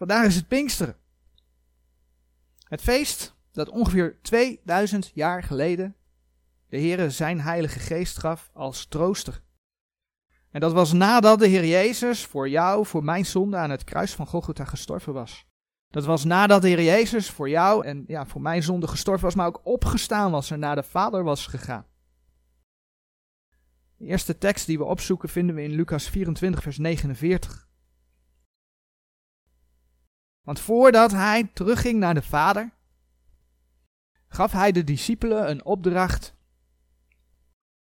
Vandaag is het Pinksteren. Het feest dat ongeveer 2000 jaar geleden de Heere zijn Heilige Geest gaf als trooster. En dat was nadat de Heer Jezus voor jou, voor mijn zonde aan het kruis van Golgotha gestorven was. Dat was nadat de Heer Jezus voor jou en ja, voor mijn zonde gestorven was, maar ook opgestaan was en naar de Vader was gegaan. De eerste tekst die we opzoeken vinden we in Lucas 24, vers 49. Want voordat hij terugging naar de Vader, gaf hij de discipelen een opdracht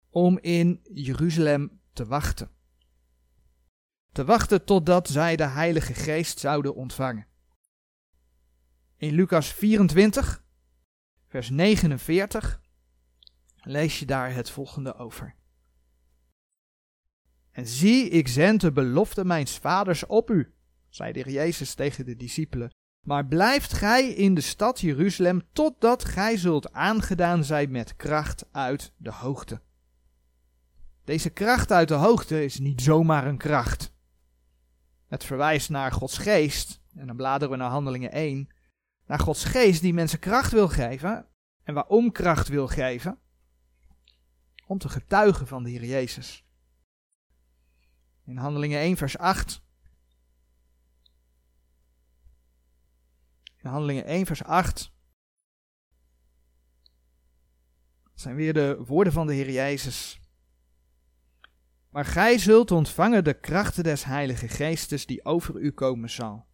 om in Jeruzalem te wachten. Te wachten totdat zij de Heilige Geest zouden ontvangen. In Lucas 24, vers 49, lees je daar het volgende over. En zie, ik zend de belofte mijns vaders op u, zei de heer Jezus tegen de discipelen. Maar blijft gij in de stad Jeruzalem totdat gij zult aangedaan zijn met kracht uit de hoogte. Deze kracht uit de hoogte is niet zomaar een kracht. Het verwijst naar Gods geest, en dan bladeren we naar Handelingen 1, naar Gods geest die mensen kracht wil geven. En waarom kracht wil geven? Om te getuigen van de Heer Jezus. In Handelingen 1, vers 8. In Handelingen 1, vers 8. zijn weer de woorden van de Heer Jezus. Maar gij zult ontvangen de krachten des Heilige Geestes die over u komen zal.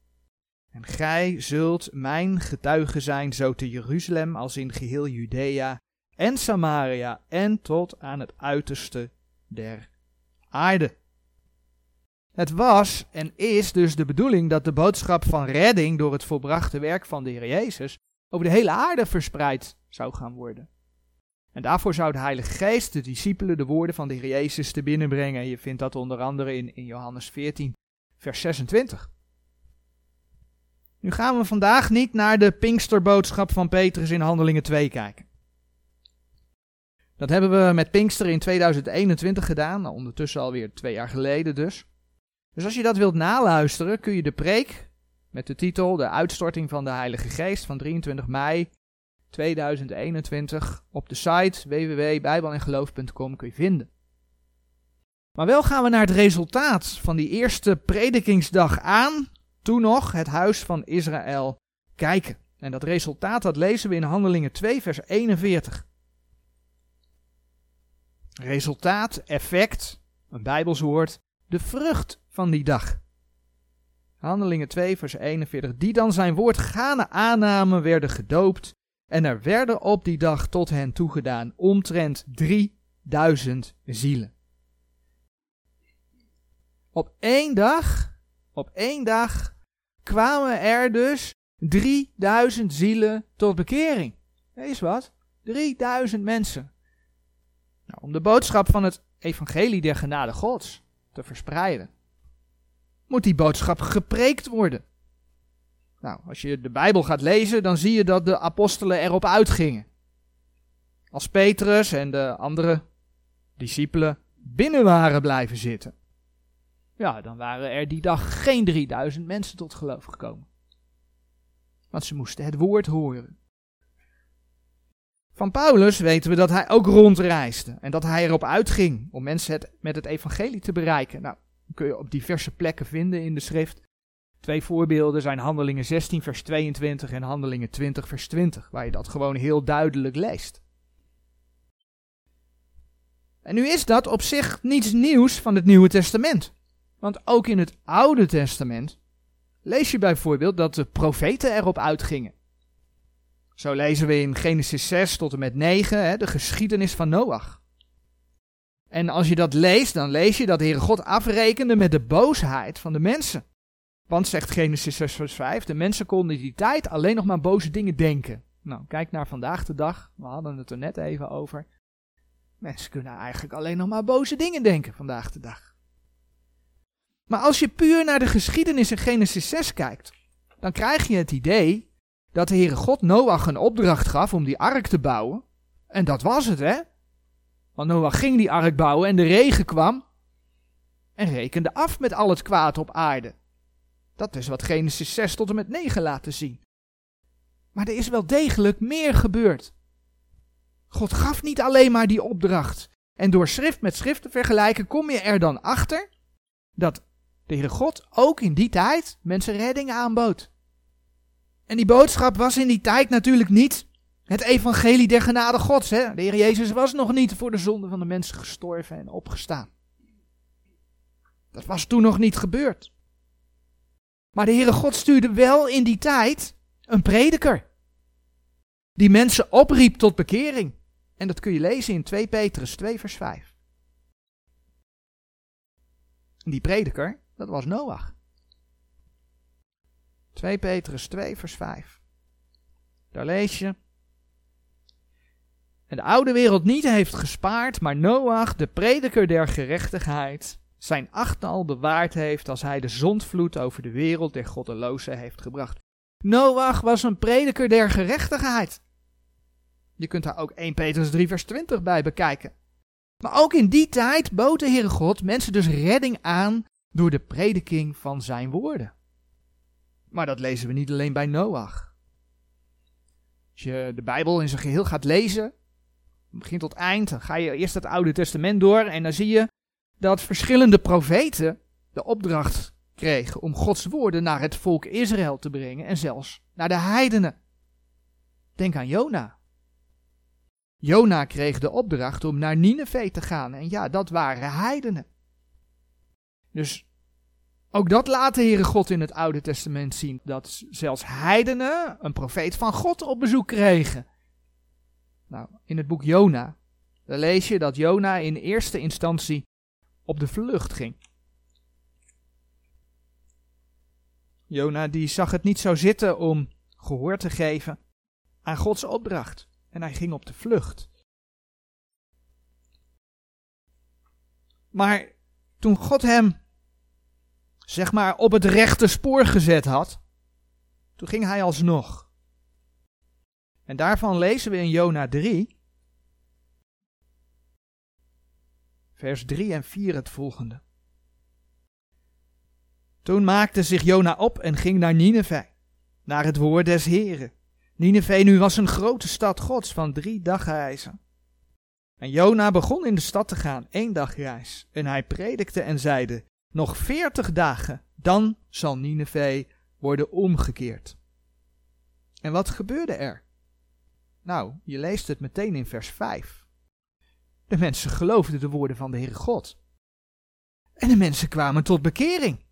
En gij zult mijn getuige zijn, zo te Jeruzalem als in geheel Judea en Samaria en tot aan het uiterste der aarde. Het was en is dus de bedoeling dat de boodschap van redding door het volbrachte werk van de Heer Jezus over de hele aarde verspreid zou gaan worden. En daarvoor zou de Heilige Geest de discipelen de woorden van de Heer Jezus te binnenbrengen. Je vindt dat onder andere in, in Johannes 14, vers 26. Nu gaan we vandaag niet naar de Pinksterboodschap van Petrus in Handelingen 2 kijken. Dat hebben we met Pinkster in 2021 gedaan, nou, ondertussen alweer twee jaar geleden dus. Dus als je dat wilt naluisteren, kun je de preek met de titel De uitstorting van de Heilige Geest van 23 mei 2021 op de site www.bijbelengeloof.com kun je vinden. Maar wel gaan we naar het resultaat van die eerste predikingsdag aan, toen nog het huis van Israël, kijken. En dat resultaat dat lezen we in Handelingen 2 vers 41. Resultaat, effect, een Bijbels woord, de vrucht van die dag. Handelingen 2 vers 41. Die dan zijn woord gane aannamen werden gedoopt en er werden op die dag tot hen toegedaan omtrent 3000 zielen. Op één dag, op één dag kwamen er dus 3000 zielen tot bekering. Is wat? 3000 mensen. Nou, om de boodschap van het evangelie der genade Gods te verspreiden, moet die boodschap gepreekt worden. Nou, als je de Bijbel gaat lezen, dan zie je dat de apostelen erop uitgingen. Als Petrus en de andere discipelen binnen waren blijven zitten, ja, dan waren er die dag geen 3000 mensen tot geloof gekomen. Want ze moesten het woord horen. Van Paulus weten we dat hij ook rondreisde en dat hij erop uitging om mensen met het evangelie te bereiken. Nou, kun je op diverse plekken vinden in de schrift. Twee voorbeelden zijn Handelingen 16 vers 22 en Handelingen 20 vers 20, waar je dat gewoon heel duidelijk leest. En nu is dat op zich niets nieuws van het Nieuwe Testament. Want ook in het Oude Testament lees je bijvoorbeeld dat de profeten erop uitgingen. Zo lezen we in Genesis 6 tot en met 9 hè, de geschiedenis van Noach. En als je dat leest, dan lees je dat de Heere God afrekende met de boosheid van de mensen. Want zegt Genesis 6 vers 5, de mensen konden in die tijd alleen nog maar boze dingen denken. Nou, kijk naar vandaag de dag, we hadden het er net even over. Mensen kunnen eigenlijk alleen nog maar boze dingen denken vandaag de dag. Maar als je puur naar de geschiedenis in Genesis 6 kijkt, dan krijg je het idee dat de Heere God Noach een opdracht gaf om die ark te bouwen. En dat was het, hè? Noach ging die ark bouwen en de regen kwam en rekende af met al het kwaad op aarde. Dat is wat Genesis 6 tot en met 9 laten zien. Maar er is wel degelijk meer gebeurd. God gaf niet alleen maar die opdracht. En door schrift met schrift te vergelijken kom je er dan achter dat de Heere God ook in die tijd mensen redding aanbood. En die boodschap was in die tijd natuurlijk niet het evangelie der genade gods. Hè? De Heer Jezus was nog niet voor de zonde van de mensen gestorven en opgestaan. Dat was toen nog niet gebeurd. Maar de Heere God stuurde wel in die tijd een prediker. Die mensen opriep tot bekering. En dat kun je lezen in 2 Petrus 2 vers 5. Die prediker, dat was Noach. 2 Petrus 2 vers 5. Daar lees je. En de oude wereld niet heeft gespaard, maar Noach, de prediker der gerechtigheid, zijn achtal bewaard heeft als hij de zondvloed over de wereld der goddelozen heeft gebracht. Noach was een prediker der gerechtigheid. Je kunt daar ook 1 Petrus 3 vers 20 bij bekijken. Maar ook in die tijd bood de Heere God mensen dus redding aan door de prediking van zijn woorden. Maar dat lezen we niet alleen bij Noach. Als je de Bijbel in zijn geheel gaat lezen, begin tot eind, dan ga je eerst het Oude Testament door en dan zie je dat verschillende profeten de opdracht kregen om Gods woorden naar het volk Israël te brengen en zelfs naar de heidenen. Denk aan Jona. Jona kreeg de opdracht om naar Nineveh te gaan en ja, dat waren heidenen. Dus ook dat laat de Heere God in het Oude Testament zien, dat zelfs heidenen een profeet van God op bezoek kregen. Nou, in het boek Jona, daar lees je dat Jona in eerste instantie op de vlucht ging. Jona die zag het niet zo zitten om gehoor te geven aan Gods opdracht en hij ging op de vlucht. Maar toen God hem, zeg maar, op het rechte spoor gezet had, toen ging hij alsnog. En daarvan lezen we in Jona 3, vers 3 en 4 het volgende. Toen maakte zich Jona op en ging naar Nineveh, naar het woord des Heren. Nineveh nu was een grote stad gods van drie dagreizen. En Jona begon in de stad te gaan, één dagreis. En hij predikte en zeide, nog veertig dagen, dan zal Nineveh worden omgekeerd. En wat gebeurde er? Nou, je leest het meteen in vers 5. De mensen geloofden de woorden van de Heere God. En de mensen kwamen tot bekering.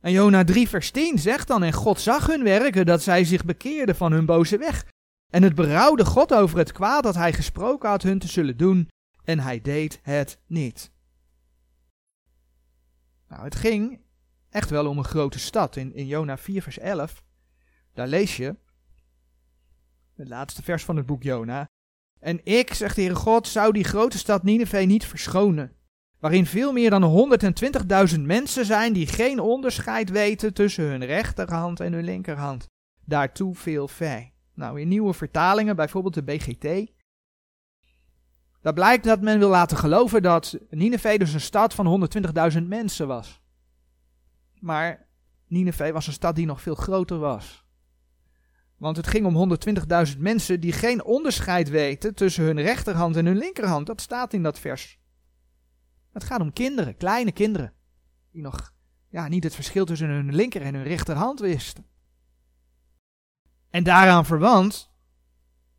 En Jona 3 vers 10 zegt dan, en God zag hun werken, dat zij zich bekeerden van hun boze weg. En het berouwde God over het kwaad dat hij gesproken had hun te zullen doen, en hij deed het niet. Nou, het ging echt wel om een grote stad. In, in Jona 4 vers 11, daar lees je, het laatste vers van het boek Jona. En ik, zegt de Heere God, zou die grote stad Nineveh niet verschonen waarin veel meer dan 120.000 mensen zijn die geen onderscheid weten tussen hun rechterhand en hun linkerhand. Daartoe veel vee. Nou, in nieuwe vertalingen, bijvoorbeeld de BGT, daar blijkt dat men wil laten geloven dat Nineveh dus een stad van 120.000 mensen was. Maar Nineveh was een stad die nog veel groter was. Want het ging om 120.000 mensen die geen onderscheid weten tussen hun rechterhand en hun linkerhand. Dat staat in dat vers. Het gaat om kinderen, kleine kinderen, die nog ja, niet het verschil tussen hun linker en hun rechterhand wisten. En daaraan verwant,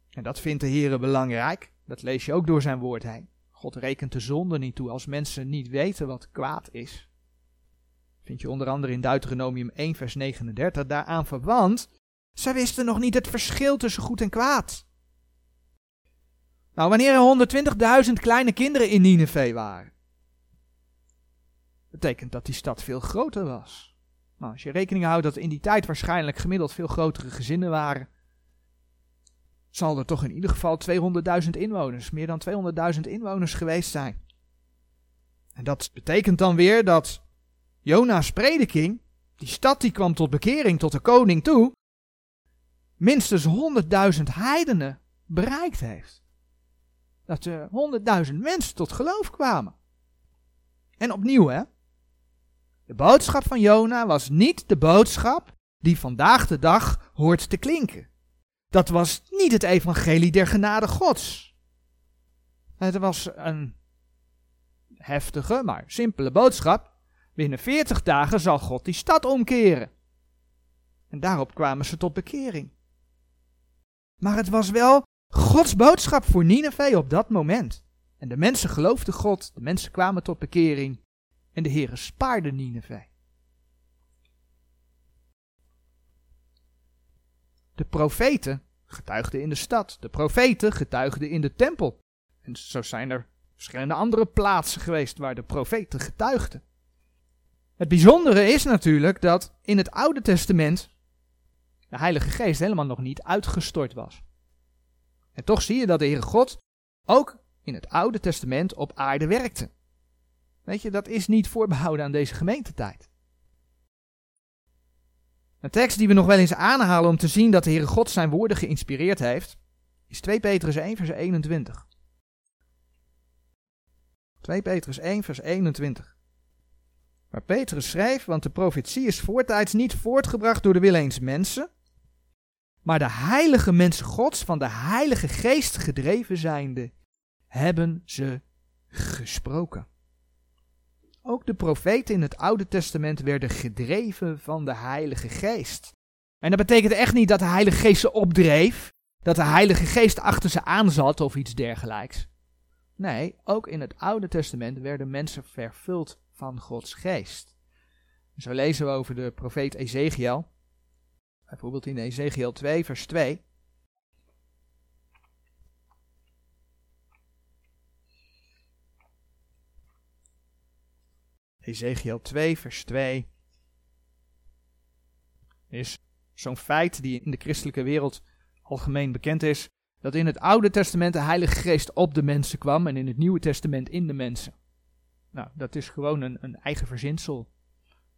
en dat vindt de Heer belangrijk, dat lees je ook door zijn woord heen. God rekent de zonde niet toe als mensen niet weten wat kwaad is. Vind je onder andere in Deuteronomium 1 vers 39 daaraan verwant. Zij wisten nog niet het verschil tussen goed en kwaad. Nou, wanneer er 120.000 kleine kinderen in Nineveh waren, betekent dat die stad veel groter was. Nou, als je rekening houdt dat in die tijd waarschijnlijk gemiddeld veel grotere gezinnen waren, zal er toch in ieder geval 200.000 inwoners, meer dan 200.000 inwoners geweest zijn. En dat betekent dan weer dat Jona's prediking, die stad die kwam tot bekering, tot de koning toe, minstens 100.000 heidenen bereikt heeft. Dat er 100.000 mensen tot geloof kwamen. En opnieuw, hè? De boodschap van Jona was niet de boodschap die vandaag de dag hoort te klinken. Dat was niet het evangelie der genade gods. Het was een heftige, maar simpele boodschap. Binnen veertig dagen zal God die stad omkeren. En daarop kwamen ze tot bekering. Maar het was wel Gods boodschap voor Nineveh op dat moment. En de mensen geloofden God, de mensen kwamen tot bekering en de Heere spaarde Nineveh. De profeten getuigden in de stad, de profeten getuigden in de tempel. En zo zijn er verschillende andere plaatsen geweest waar de profeten getuigden. Het bijzondere is natuurlijk dat in het Oude Testament de Heilige Geest helemaal nog niet uitgestort was. En toch zie je dat de Heere God ook in het Oude Testament op aarde werkte. Weet je, dat is niet voorbehouden aan deze gemeentetijd. Een tekst die we nog wel eens aanhalen om te zien dat de Heere God zijn woorden geïnspireerd heeft, is 2 Petrus 1 vers 21. 2 Petrus 1 vers 21. Waar Petrus schreef, want de profetie is voortijds niet voortgebracht door de wil eens mensen, maar de heilige mensen gods van de heilige geest gedreven zijnde, hebben ze gesproken. Ook de profeten in het Oude Testament werden gedreven van de Heilige Geest. En dat betekent echt niet dat de Heilige Geest ze opdreef, dat de Heilige Geest achter ze aanzat of iets dergelijks. Nee, ook in het Oude Testament werden mensen vervuld van Gods Geest. Zo lezen we over de profeet Ezekiel, bijvoorbeeld in Ezekiel 2, vers 2. Ezekiel 2, vers 2 is zo'n feit die in de christelijke wereld algemeen bekend is, dat in het Oude Testament de Heilige Geest op de mensen kwam en in het Nieuwe Testament in de mensen. Nou, dat is gewoon een, een eigen verzinsel.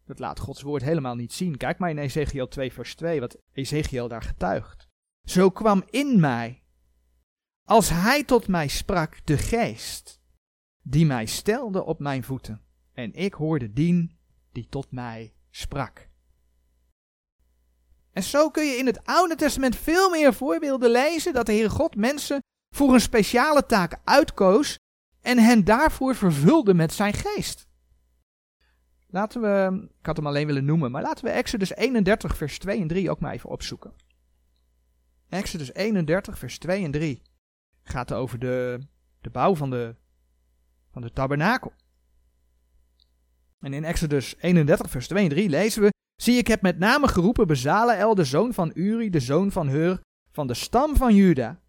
Dat laat Gods woord helemaal niet zien. Kijk maar in Ezekiel 2, vers 2, wat Ezekiel daar getuigt. Zo kwam in mij, als hij tot mij sprak, de geest, die mij stelde op mijn voeten en ik hoorde dien die tot mij sprak. En zo kun je in het Oude Testament veel meer voorbeelden lezen dat de Heere God mensen voor een speciale taak uitkoos en hen daarvoor vervulde met zijn geest. Laten we, ik had hem alleen willen noemen, maar laten we Exodus 31 vers 2 en 3 ook maar even opzoeken. Exodus 31 vers 2 en 3 gaat over de, de bouw van de, van de tabernakel. En in Exodus 31, vers 2 en 3 lezen we: Zie, ik heb met name geroepen Bezaleel, de zoon van Uri, de zoon van Hur, van de stam van Juda.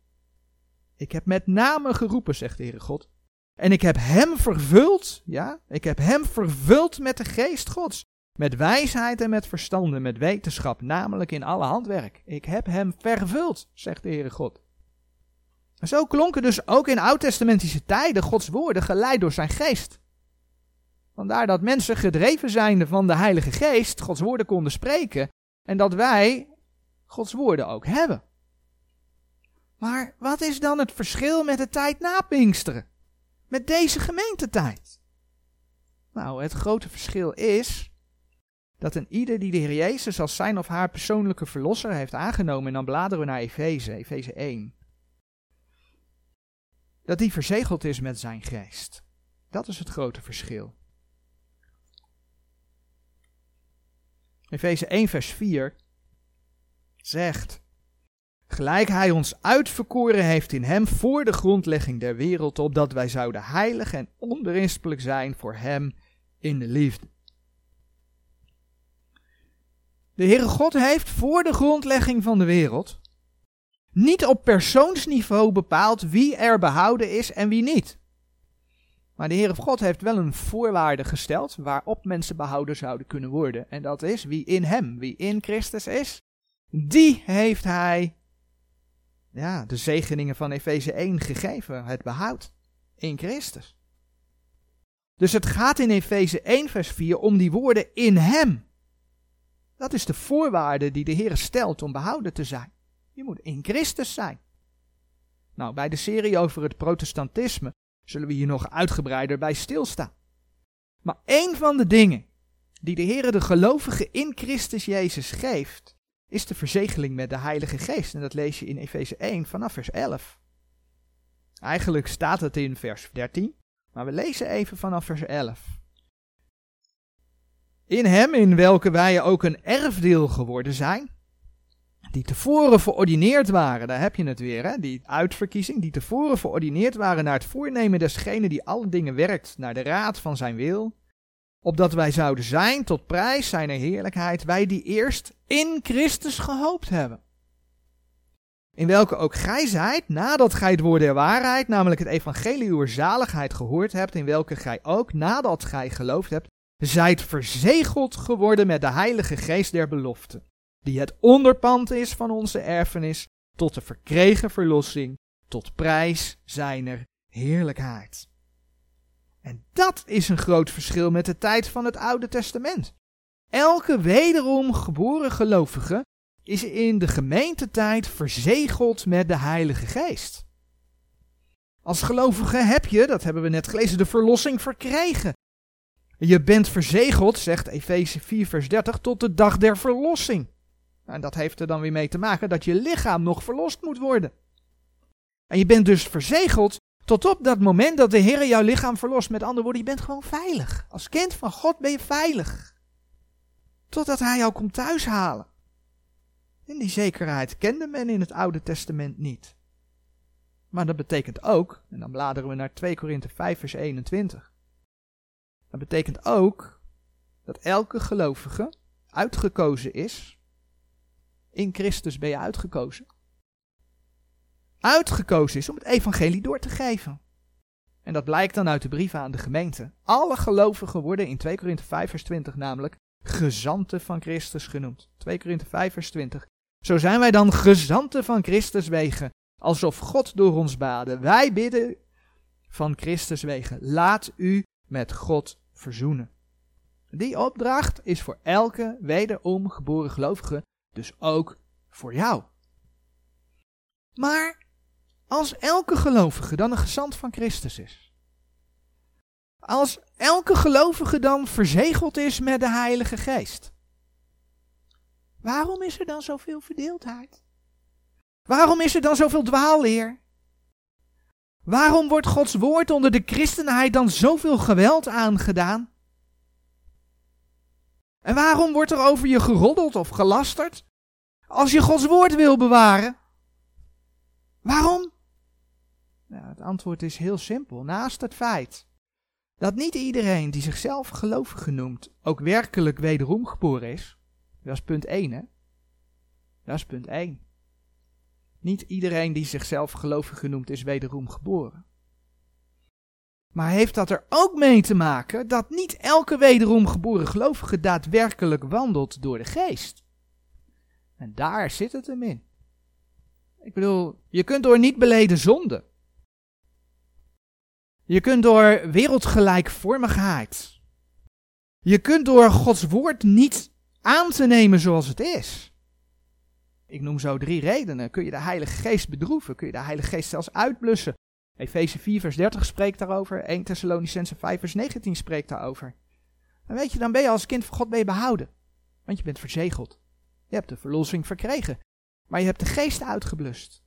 Ik heb met name geroepen, zegt de Heere God. En ik heb hem vervuld, ja, ik heb hem vervuld met de geest Gods. Met wijsheid en met verstand en met wetenschap, namelijk in alle handwerk. Ik heb hem vervuld, zegt de Heere God. Zo klonken dus ook in oud-testamentische tijden Gods woorden geleid door zijn geest. Vandaar dat mensen gedreven zijnde van de Heilige Geest Gods woorden konden spreken en dat wij Gods woorden ook hebben. Maar wat is dan het verschil met de tijd na Pinksteren? Met deze gemeentetijd? Nou, het grote verschil is dat een ieder die de Heer Jezus als zijn of haar persoonlijke verlosser heeft aangenomen, en dan bladeren we naar Efeze, Efeze 1, dat die verzegeld is met zijn geest. Dat is het grote verschil. Efeze 1, vers 4 zegt: Gelijk hij ons uitverkoren heeft in hem voor de grondlegging der wereld, opdat wij zouden heilig en onberispelijk zijn voor hem in de liefde. De Heere God heeft voor de grondlegging van de wereld niet op persoonsniveau bepaald wie er behouden is en wie niet. Maar de Heere God heeft wel een voorwaarde gesteld waarop mensen behouden zouden kunnen worden. En dat is wie in hem, wie in Christus is, die heeft hij ja, de zegeningen van Efeze 1 gegeven, het behoud in Christus. Dus het gaat in Efeze 1 vers 4 om die woorden in hem. Dat is de voorwaarde die de Heer stelt om behouden te zijn. Je moet in Christus zijn. Nou, bij de serie over het protestantisme zullen we hier nog uitgebreider bij stilstaan. Maar één van de dingen die de Heer de gelovigen in Christus Jezus geeft, is de verzegeling met de Heilige Geest. En dat lees je in Efeze 1 vanaf vers 11. Eigenlijk staat het in vers 13, maar we lezen even vanaf vers 11. In hem, in welke wij ook een erfdeel geworden zijn, die tevoren verordineerd waren, daar heb je het weer, hè? die uitverkiezing, die tevoren verordineerd waren naar het voornemen desgene die alle dingen werkt, naar de raad van zijn wil, opdat wij zouden zijn tot prijs zijner heerlijkheid, wij die eerst in Christus gehoopt hebben. In welke ook gij zijt, nadat gij het woord der waarheid, namelijk het evangelie uw zaligheid gehoord hebt, in welke gij ook, nadat gij geloofd hebt, zijt verzegeld geworden met de heilige geest der belofte, die het onderpand is van onze erfenis, tot de verkregen verlossing, tot prijs zijner heerlijkheid. En dat is een groot verschil met de tijd van het Oude Testament. Elke wederom geboren gelovige is in de gemeentetijd verzegeld met de Heilige Geest. Als gelovige heb je, dat hebben we net gelezen, de verlossing verkregen. Je bent verzegeld, zegt Efeze 4, vers 30, tot de dag der verlossing. En dat heeft er dan weer mee te maken dat je lichaam nog verlost moet worden. En je bent dus verzegeld tot op dat moment dat de Heer jouw lichaam verlost. Met andere woorden, je bent gewoon veilig. Als kind van God ben je veilig. Totdat Hij jou komt thuishalen. En die zekerheid kende men in het Oude Testament niet. Maar dat betekent ook, en dan bladeren we naar 2 Korinthe 5 vers 21. Dat betekent ook dat elke gelovige uitgekozen is. In Christus ben je uitgekozen. Uitgekozen is om het evangelie door te geven. En dat blijkt dan uit de brieven aan de gemeente. Alle gelovigen worden in 2 Korinthe 5 vers 20 namelijk gezanten van Christus genoemd. 2 Korinthe 5 vers 20. Zo zijn wij dan gezanten van Christus wegen, alsof God door ons baden. Wij bidden van Christus wegen. Laat u met God verzoenen. Die opdracht is voor elke wederom geboren gelovige, dus ook voor jou. Maar als elke gelovige dan een gezant van Christus is, als elke gelovige dan verzegeld is met de Heilige Geest, waarom is er dan zoveel verdeeldheid? Waarom is er dan zoveel dwaalleer? Waarom wordt Gods woord onder de christenheid dan zoveel geweld aangedaan? En waarom wordt er over je geroddeld of gelasterd? Als je Gods woord wil bewaren. Waarom? Het antwoord is heel simpel. Naast het feit dat niet iedereen die zichzelf gelovig noemt ook werkelijk wederom geboren is. Dat is punt 1, hè? Dat is punt 1. Niet iedereen die zichzelf gelovig genoemd is wederom geboren. Maar heeft dat er ook mee te maken dat niet elke wederom geboren gelovige daadwerkelijk wandelt door de geest? En daar zit het hem in. Ik bedoel, je kunt door niet beleden zonde. Je kunt door wereldgelijkvormigheid. Je kunt door Gods woord niet aan te nemen zoals het is. Ik noem zo drie redenen. Kun je de Heilige Geest bedroeven? Kun je de Heilige Geest zelfs uitblussen? Efeze 4 vers 30 spreekt daarover. 1 Thessalonicense 5 vers 19 spreekt daarover. En weet je, dan ben je als kind van God ben behouden. Want je bent verzegeld. Je hebt de verlossing verkregen. Maar je hebt de geest uitgeblust.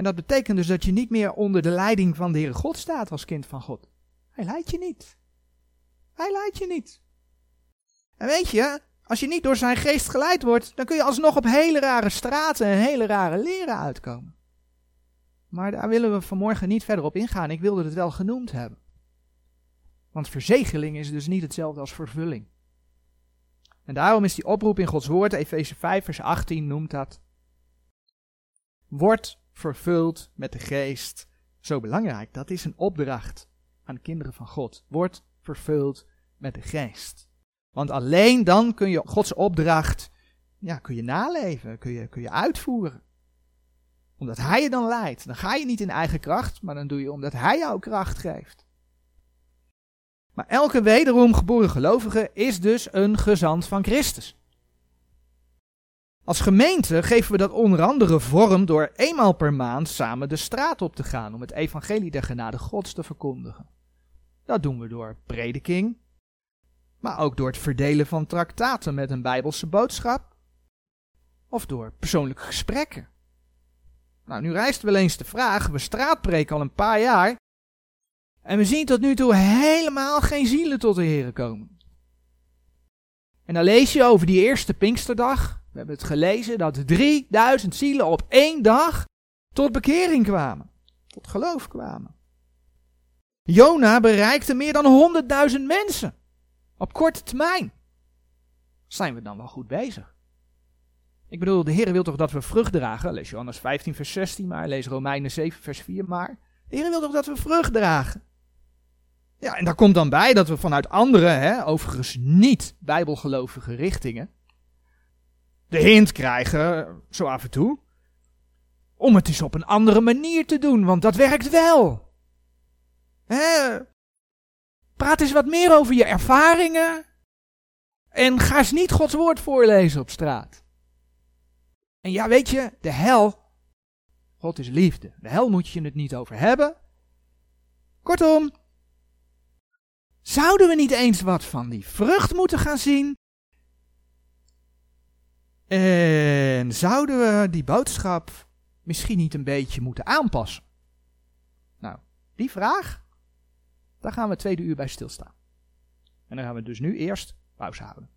En dat betekent dus dat je niet meer onder de leiding van de Heere God staat als kind van God. Hij leidt je niet. Hij leidt je niet. En weet je, als je niet door zijn geest geleid wordt, dan kun je alsnog op hele rare straten en hele rare leren uitkomen. Maar daar willen we vanmorgen niet verder op ingaan. Ik wilde het wel genoemd hebben. Want verzegeling is dus niet hetzelfde als vervulling. En daarom is die oproep in Gods woord, Efeze 5, vers 18, noemt dat. Word vervuld met de geest. Zo belangrijk, dat is een opdracht aan de kinderen van God. Word vervuld met de geest. Want alleen dan kun je Gods opdracht ja, kun je naleven, kun je, kun je uitvoeren. Omdat Hij je dan leidt. Dan ga je niet in eigen kracht, maar dan doe je omdat Hij jou kracht geeft. Maar elke wederom geboren gelovige is dus een gezant van Christus. Als gemeente geven we dat onder andere vorm door eenmaal per maand samen de straat op te gaan om het evangelie der genade Gods te verkondigen. Dat doen we door prediking, maar ook door het verdelen van traktaten met een bijbelse boodschap of door persoonlijke gesprekken. Nou, nu rijst wel eens de vraag, we straatpreken al een paar jaar en we zien tot nu toe helemaal geen zielen tot de Heer komen. En dan lees je over die eerste Pinksterdag, we hebben het gelezen, dat 3000 zielen op één dag tot bekering kwamen, tot geloof kwamen. Jona bereikte meer dan 100.000 mensen op korte termijn. Zijn we dan wel goed bezig? Ik bedoel, de Heer wil toch dat we vrucht dragen? Lees Johannes 15, vers 16 maar, lees Romeinen 7, vers 4 maar. De Heer wil toch dat we vrucht dragen? Ja, en daar komt dan bij dat we vanuit andere, hè, overigens niet bijbelgelovige richtingen, de hint krijgen, zo af en toe, om het eens op een andere manier te doen, want dat werkt wel. Hè? Praat eens wat meer over je ervaringen en ga eens niet Gods woord voorlezen op straat. En ja, weet je, de hel, God is liefde. De hel moet je het niet over hebben. Kortom, zouden we niet eens wat van die vrucht moeten gaan zien? En zouden we die boodschap misschien niet een beetje moeten aanpassen? Nou, die vraag, daar gaan we tweede uur bij stilstaan. En dan gaan we dus nu eerst pauze houden.